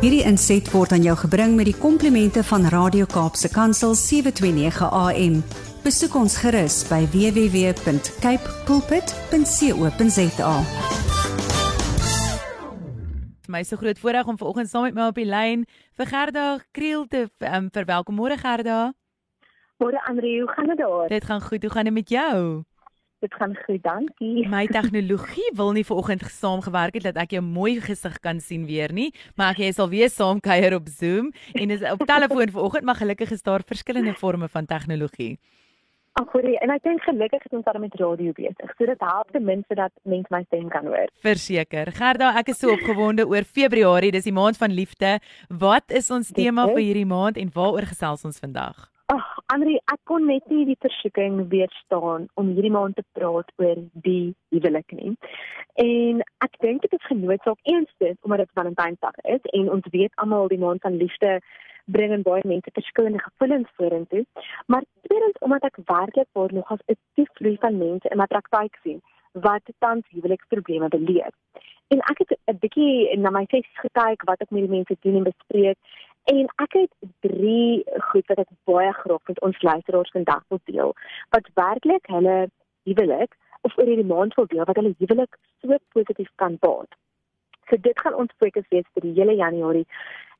Hierdie inset word aan jou gebring met die komplimente van Radio Kaapse Kansel 729 AM. Besoek ons gerus by www.cape pulpit.co.za. My so groot voorreg om vanoggend saam met my op die lyn vir Gerda Kriel te um, verwelkom. Môre Gerda. Môre Andre, hoe gaan dit daar? Dit gaan goed. Hoe gaan dit met jou? Dit gaan goed, dankie. My tegnologie wil nie vanoggend saamgewerk het dat ek jou mooi gesig kan sien weer nie, maar ek jy sal weer saam kuier op Zoom en is op telefoon vanoggend, maar gelukkig is daar verskillende forme van tegnologie. Ag, hoor en ek dink gelukkig het ons daar met radio besig. So dit help ten minste dat mense my stem kan hoor. Verseker. Gerda, ek is so opgewonde oor Februarie, dis die maand van liefde. Wat is ons tema vir hierdie maand en waaroor gesels ons vandag? Ag, Andri, ek kon net nie die versoeking weerstaan om hierdie maand te praat oor die huwelik nie. En ek dink dit is genoodsaak eerstens omdat dit Valentynsdag is en ons weet almal die maand van liefde bring en baie mense verskillende gevoelens vorentoe, maar tweedens omdat ek werklik waar nog as 'n diefvloei van mense in my praktyk sien wat tans huweliksprobleme beleef. En ek het 'n bietjie na my sessies gekyk wat ek met die mense doen en bespreek En ek het drie goed wat ek baie graag met ons luisteraars vandag wil deel wat werklik hulle huwelik of oor hierdie maand wil deel wat hulle huwelik so positief kan baat. So dit gaan ons fokus wees vir die hele Januarie.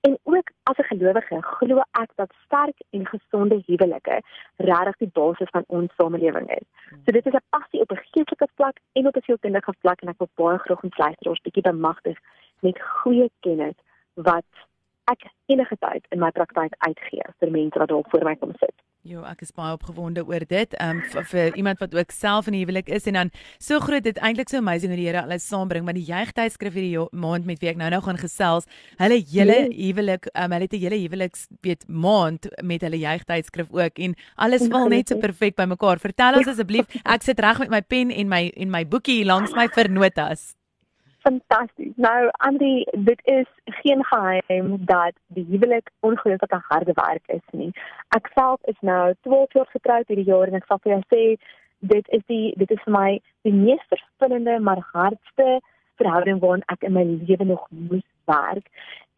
En ook as 'n gelowige glo ek dat sterk en gesonde huwelike regtig die basis van ons samelewing is. So dit is 'n passie op 'n geestelike vlak en op 'n sielkundige vlak en ek wil baie graag ons luisteraars bietjie bemagtig met goeie kennis wat ek enige tyd in my praktyk uitgee vir mense wat dalk voor my kom sit. Jo, ek is baie opgewonde oor dit. Ehm um, vir iemand wat ook self in die huwelik is en dan so groot dit eintlik so amazing hoe die Here alles saambring, maar die jeugtydskrif hierdie maand met wie ek nou nou gaan gesels, hulle hele nee. huwelik, ehm um, hulle het 'n hele huweliks weet maand met hulle jeugtydskrif ook en alles val net so perfek bymekaar. Vertel ons asseblief, ek sit reg met my pen en my en my boekie langs my vir notas. Fantasties. Nou, Andri, dit is geen geheim dat die huwelik ongelooflike harde werk is nie. Ek self is nou 12 jaar getroud hierdie jaar en ek sal vir jou sê dit is die dit is vir my die mees vervullende maar hardste verhouding waarin ek in my lewe nog moes werk.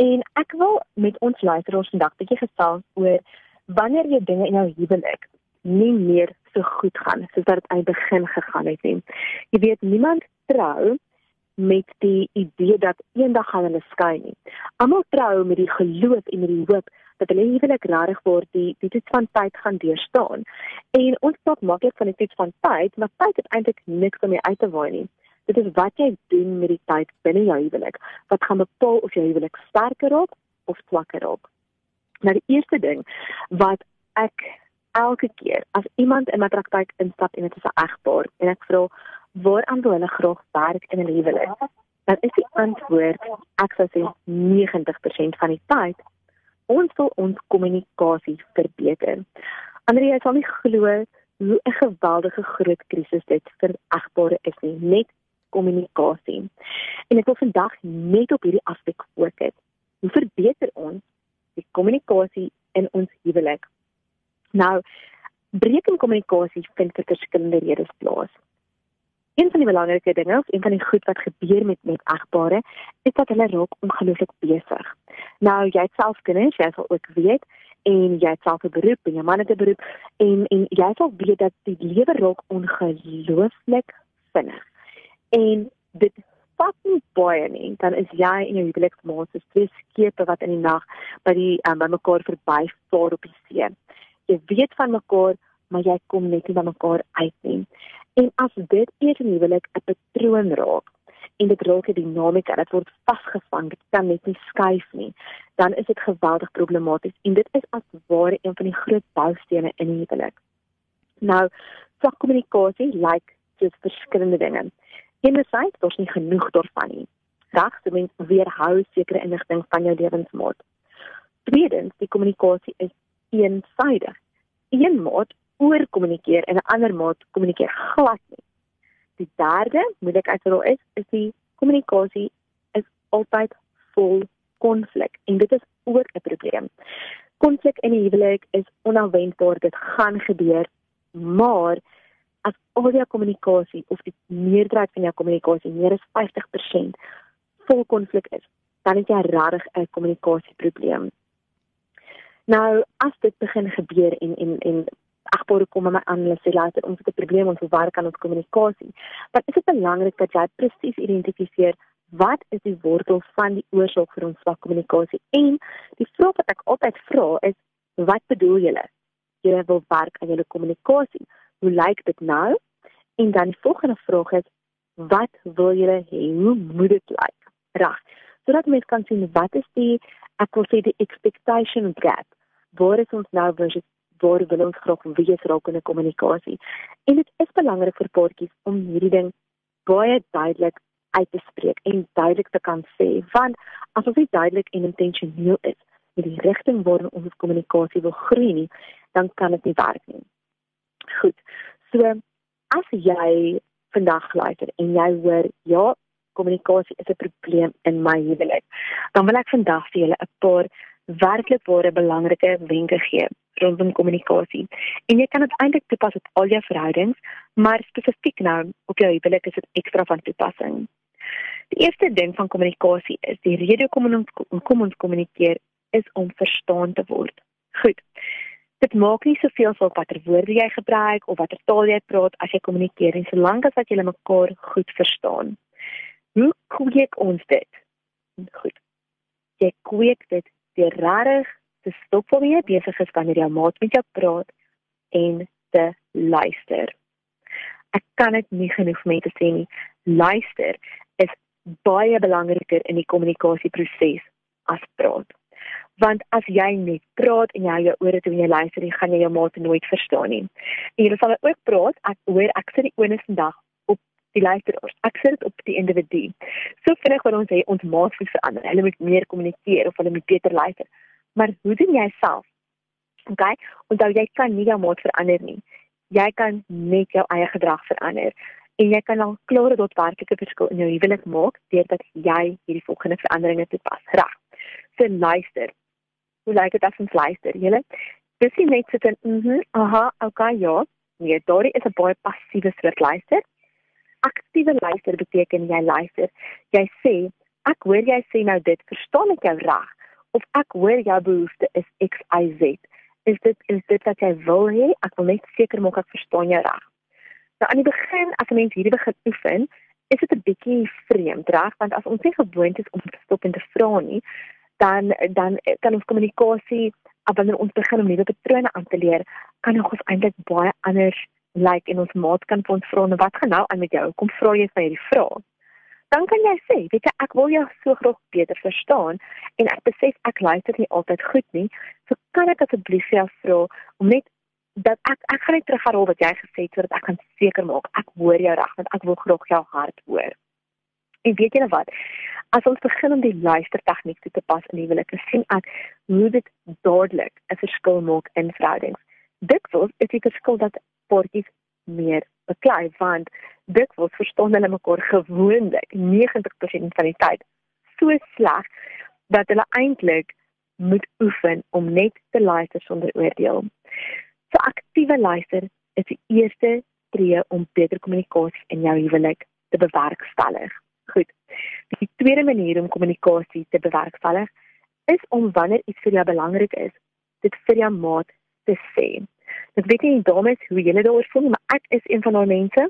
En ek wil met ons luisteraars vandag 'n bietjie gesels oor wanneer jy dinge in jou huwelik nie meer so goed gaan soos wat dit aan die begin gegaan het nie. Jy weet niemand trou met die idee dat eendag gaan hulle skei nie. Almal trou met die geloof en met die hoop dat hulle huwelik regtig word die die toets van tyd gaan deurstaan. En ons praat maklik van die toets van tyd, maar tyd het eintlik niks om uit te waai nie. Dit is wat jy doen met die tyd binne jou huwelik wat gaan bepaal of jou huwelik sterker raak of swakker raak. Nou die eerste ding wat ek elke keer as iemand in my praktyk instap en dit is 'n egpaar en ek vra waaraan hulle graag werk in 'n huwelik? Dan is die antwoord ek sou sê 90% van die tyd ons wil ons kommunikasie verbeter. Andre jy sal nie glo hoe 'n geweldige groot krisis dit vir egpare is nie, net kommunikasie. En ek wil vandag net op hierdie aspek fokus. Hoe verbeter ons die kommunikasie in ons huwelik? Nou, breek in kommunikasie vind vir verskillende redes plaas. Een van die belangrike dinge, of een van die goed wat gebeur met met egpare, is dat hulle raak ongelooflik besig. Nou jy self kinders, jy sal ook weet en jy self 'n beroep en jou man het 'n beroep en en jy sal weet dat die lewe raak ongelooflik vinnig. En dit vat nie baie nie, dan is jy en jou huweliksmaat se twee skepe wat in die nag by die um, by mekaar verby vaar op die see. Jy weet van mekaar, maar jy kom net nie by mekaar uit nie. En as dit eers in huwelik 'n patroon raak en dit raak 'n dinamika, dit word vasgevang, dit kan net nie skuif nie, dan is dit geweldig problematies en dit is as ware een van die groot boustene in 'n huwelik. Nou, swak kommunikasie lyk like, soos verskillende dinge. Enerzijds daar's nie genoeg daarvan nie. Regs, mens weerhou sekere inligting van jou lewensmaat. Tweedens, die kommunikasie is eensaidig. Een maat oorkommunikeer en 'n ander maat kommunikeer glad nie. Die derde moeilikheidrol is is die kommunikasie is altyd vol konflik en dit is ook 'n probleem. Konflik in 'n huwelik is onverwendbaar, dit gaan gebeur, maar as al jou kommunikasie of die meerderheid van jou kommunikasie meer as 50% vol konflik is, dan het jy regtig 'n kommunikasieprobleem. Nou, as dit begin gebeur en en en agbore kom met my sê laat ons het 'n probleem ons werk aan ons kommunikasie. Dan is dit belangrik dat jy presies identifiseer wat is die wortel van die oorsaak vir ons swak kommunikasie? En die vraag wat ek altyd vra is wat bedoel julle? Julle wil werk aan julle kommunikasie. Hoe lyk dit nou? En dan die volgende vraag is wat wil julle hê? Hoe moet dit lyk? Reg. Sodat mens kan sien wat is die ek wil sê die expectation gap. Waar is ons nou versus waar wil ons graag wees 'n kommunikasie? En dit is belangrik vir paartjies om hierdie ding baie duidelik uit te spreek en duidelik te kan sê want as ons nie duidelik en intentioneel is met die rigting waarin ons kommunikasie wil groei nie, dan kan dit nie werk nie. Goed. So as jy vandag luister en jy hoor ja, kommunikasie is 'n probleem in my huwelik, dan wil ek vandag vir julle 'n paar werklik ware belangrike wenke gee rondom kommunikasie. En jy kan dit eintlik toepas op al jou verhoudings, maar spesifiek nou op jou huwelik is dit ekstra van toepassing. Die eerste ding van kommunikasie is die rede kom ons kom ons kommunikeer is om verstaan te word. Goed. Dit maak nie soveel saak watter woorde jy gebruik of watter taal jy praat as jy kommunikeer en solank as wat jy mekaar goed verstaan. Hoe kweek ons dit? Goed. Jy kweek dit deur regtig te stop voor jy besig is wanneer jou maat met jou praat en te luister. Ek kan dit nie genoeg mense sê nie. Luister is baie belangriker in die kommunikasieproses as praat. Want as jy net praat en jy jou ore toe en jy luister, dan gaan jy jou maat nooit verstaan nie. En jy sal ook praat, ek hoor ek sit die ene vandag die luisteraars. Ek sê dit op die individu. So vinnig wat ons sê ons maat moet verander. Hulle moet meer kommunikeer of hulle moet beter luister. Maar hoe doen jy self? OK? Onthou jy kan nie jou maat verander nie. Jy kan net jou eie gedrag verander. En jy kan al klare tot werklike verskil in jou huwelik maak deurdat jy hierdie volgende veranderinge toepas. Reg. So luister. Hoe lyk dit as ons luister? Julle dis nie net sit en mhm, aha, okay, ja. Nee, daardie is 'n baie passiewe soort luister aktiewe luister beteken jy luister. Jy sê, ek hoor jy sê nou dit, verstaan ek jou reg? Of ek hoor jou behoefte is XYZ. Is dit is dit wat jy wil hê? Ek wil net seker maak ek verstaan jou reg. Nou aan die begin as 'n mens hierdie begin oefen, is dit 'n bietjie vreemd, reg? Want as ons nie gewoond is om te stop en te vra nie, dan dan kan ons kommunikasie, wanneer ons begin om nuwe patrone aan te leer, kan ons eintlik baie anders lyk like, en ons maat kan vir ons vra nou wat gaan nou aan met jou? Kom vra jy vir hierdie vraag. Dan kan jy sê, weet jy, ek wil jou so graag beter verstaan en ek besef ek luister nie altyd goed nie. So kan ek asseblief jou vra om net dat ek ek gaan net terughaal wat jy gesê het sodat ek kan seker maak ek hoor jou reg want ek wil graag jou hart hoor. En weet jy nou wat? As ons begin om die luistertegniek toe te pas in die huwelik, sien ek hoe dit dadelik 'n verskil maak in verhoudings. Dikwels is dit 'n verskil dat paartjies meer beklei want dit word verstaan hulle mekaar gewoonlik 90% van die tyd so sleg dat hulle eintlik moet oefen om net te luister sonder oordeel. So aktiewe luister is die eerste tree om beter kommunikasie in jou huwelik te bewerkstellig. Goed. Die tweede manier om kommunikasie te bewerkstellig is om wanneer iets vir jou belangrik is, dit vir jou maat te sê. Ek weet nie dames hoe julle daaroor voel, maar ek is een van daai mense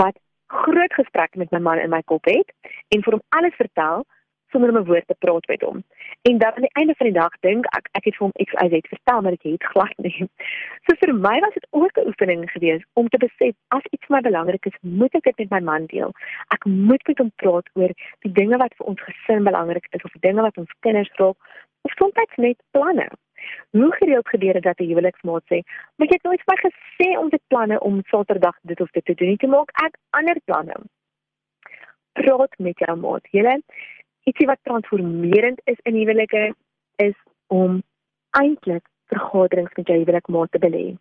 wat groot gesprekke met my man in my kop het en vir hom alles vertel sonder om 'n woord te praat met hom. En dan aan die einde van die dag dink ek ek het vir hom XYZ vertel maar ek het glad nie. So vir my was dit ook 'n oefening geweest om te besef as iets vir my belangrik is, moet ek dit met my man deel. Ek moet met hom praat oor die dinge wat vir ons gesin belangrik is of dinge wat ons kinders raak of soms net planne. Hoe gereeld gebeur dit dat 'n huweliksmaat sê, "Maar jy nooit vir my gesê om te planne om Saterdag dit of dit te doen nie, te maak ek ander planne." Praat met jou maat. Julle ietsie wat transformerend is in huwelike is om eintlik vergaderings met jou huwelikmaat te belê.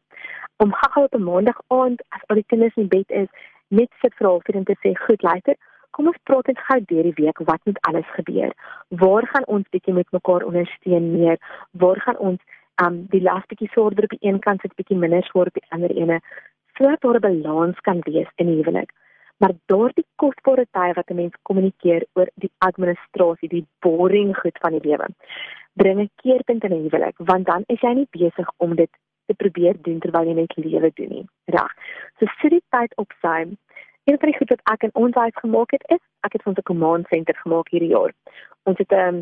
Om gou op 'n maandag aand as al die kinders in bed is, net sit vir halfuur en te sê, "Goed, luister, kom ons praat net gou deur die week wat met alles gebeur. Waar gaan ons bietjie met mekaar ondersteun meer? Waar gaan ons um die las bietjie sorg op die een kant sit bietjie minder sorg op die ander ene sodat daar 'n balans kan wees in die huwelik. Maar daardie kosbare tyd wat 'n mens kommunikeer oor die administrasie, die boring goed van die lewe, bring 'n keerpunt in 'n huwelik, want dan is jy nie besig om dit te probeer doen terwyl jy net lewe doen nie. Reg. So sit die tyd op sy. Een van die goed wat ek in ons huis gemaak het is, ek het ons 'n command center gemaak hierdie jaar. Ons het 'n um,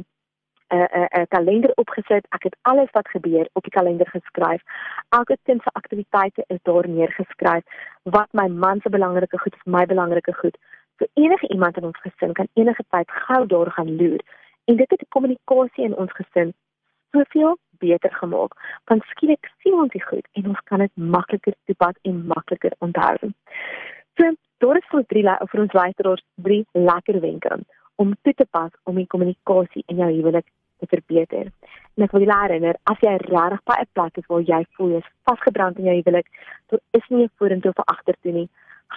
'n 'n kalender opgesit. Ek het alles wat gebeur op die kalender geskryf. Elke kind se aktiwiteite is daar neergeskryf. Wat my man se belangrike goed is, my belangrike goed. So enige iemand in ons gesin kan enige tyd gou daar gaan loer. En dit het die kommunikasie in ons gesin soveel beter gemaak. Want skielik sien ons dit goed en ons kan dit makliker toepas en makliker onthou. So, daar is vir drie vir ons luisteraars drie lekker wenke om toe te pas om die kommunikasie in jou huwelik te verbeter. En ek wil julle herinner, as jy regtig by 'n plek is waar jy voel jy is vasgebrand in jou huwelik, daar is nie vorentoe of agtertoe nie,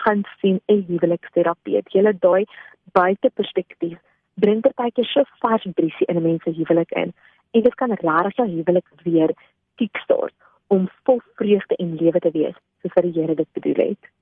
gaan sien 'n huweliksterapeut. Julle daai buite perspektief bring partykeer so vars briesie in 'n mens se huwelik in. En dit kan regtig jou huwelik weer kickstart om vol vreugde en lewe te wees, soos wat die Here dit bedoel het.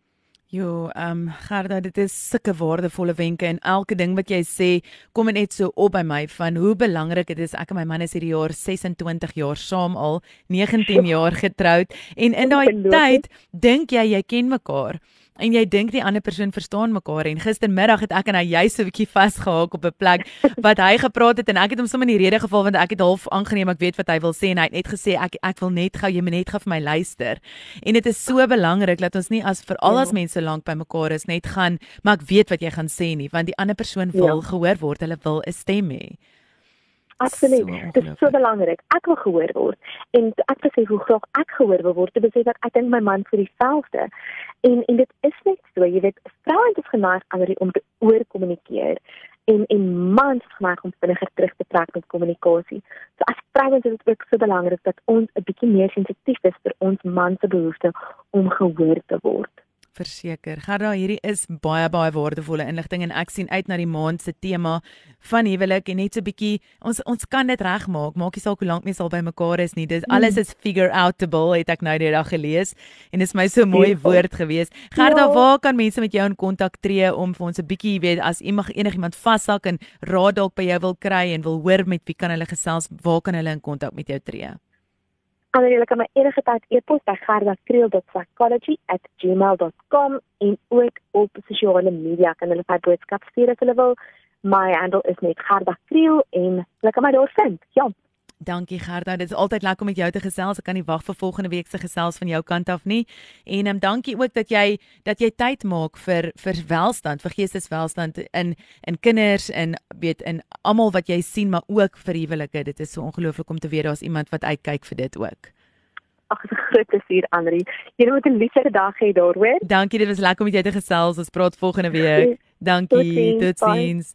Jo, ehm um, Gerda, dit is sulke waardevolle wenke en elke ding wat jy sê, kom net so op by my van hoe belangrik dit is. Ek en my man is hierdie jaar 26 jaar saam al, 19 jaar getroud en in daai tyd dink jy jy ken mekaar en jy dink die ander persoon verstaan mekaar en gistermiddag het ek en hy juist so 'n bietjie vasgehaak op 'n plek wat hy gepraat het en ek het hom sommer in die rede geval want ek het half aangeneem ek weet wat hy wil sê en hy het net gesê ek ek wil net gou jy moet net gou vir my luister en dit is so belangrik dat ons nie as veral as ja. mense lank by mekaar is net gaan maar ek weet wat jy gaan sê nie want die ander persoon wil ja. gehoor word hulle wil 'n stem hê Absoluut. Dit is so belangrik. Ek wil gehoor word en ek wil sê hoe graag ek gehoor wil word. Dit besef ek ek dink my man vir dieselfde. En en dit is net so, jy weet, vrouens is geneig aan om te oorkommunikeer en en mans is geneig om vinniger terug te trek met kommunikasie. So as vrouens is dit ook so belangrik dat ons 'n bietjie meer sensitief is vir ons man se behoeftes om gehoor te word. Verseker. Gerda, hierdie is baie baie waardevolle inligting en ek sien uit na die maand se tema van huwelik en net so bietjie ons ons kan dit regmaak. Maak nie saak hoe lank mens al by mekaar is nie. Dit mm. alles is figure outable, het ek nou die dag gelees en dit is my so mooi ja. woord gewees. Gerda, ja. waar kan mense met jou in kontak tree om vir ons 'n bietjie weet as iemand enigiemand vashak en raad dalk by jou wil kry en wil hoor met wie kan hulle gesels? Waar kan hulle in kontak met jou tree? Hulle julle kan my enige tyd e-pos by gerda.creel.psychology@gmail.com en ook op sosiale media kan hulle my boodskap stuur as hulle wil. My handle is net gerda.creel en hulle kan my daar vind. Ja. Dankie Gerda, dit is altyd lekker om met jou te gesels. Ek kan nie wag vir volgende week se gesels van jou kant af nie. En um, dankie ook dat jy dat jy tyd maak vir vir welstand, vir geesteswelstand in in kinders en weet in almal wat jy sien, maar ook vir huwelike. Dit is so ongelooflik om te weet daar's iemand wat uitkyk vir dit ook. Ag, 'n groot plesier, Andri. Jy moet 'n liefde dag hê daar, hoor. Dankie, dit was lekker om met jou te gesels. Ons praat volgende week. Dankie. Totsiens.